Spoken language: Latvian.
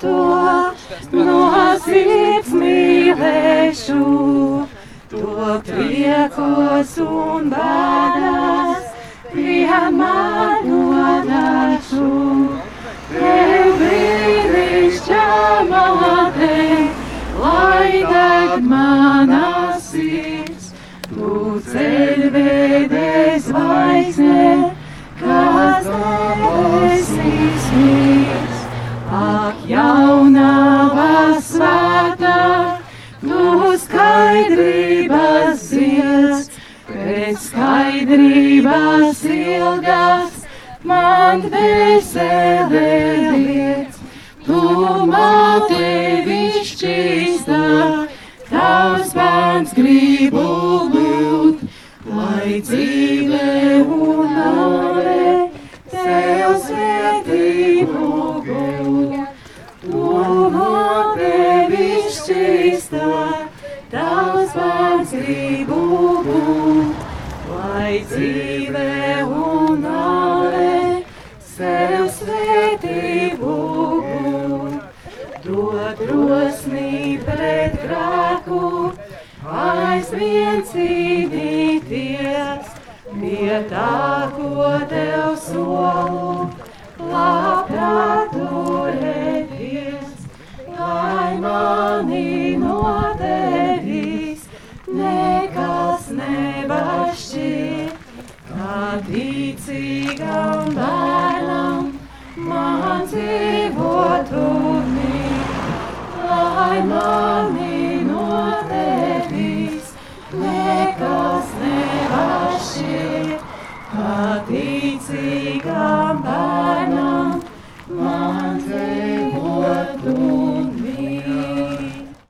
svēto no sirds mīlēšu, to priekos un bādas pie man nodašu. Tev brīnišķāmā te, lai deg manā sirds, tu ceļvedē skaidrības ilgās, man dvēselē liec. Tu mate višķīstā, tavs bērns gribu būt, lai dzīve un nāve tev svētību gūt. Tu mate višķīstā, tavs bērns gribu būt, lai dzīvē un nāve sev svētību gūr, dod drosmi pret grāku, aizvien cīnīties, pie tā, ko tev solu, labprāt turēties, lai mani no tevis nekas nebašķīt ticīgam bērnam, man dzīvotu lai mani no tevis nekas nevašie, patīcīgāk.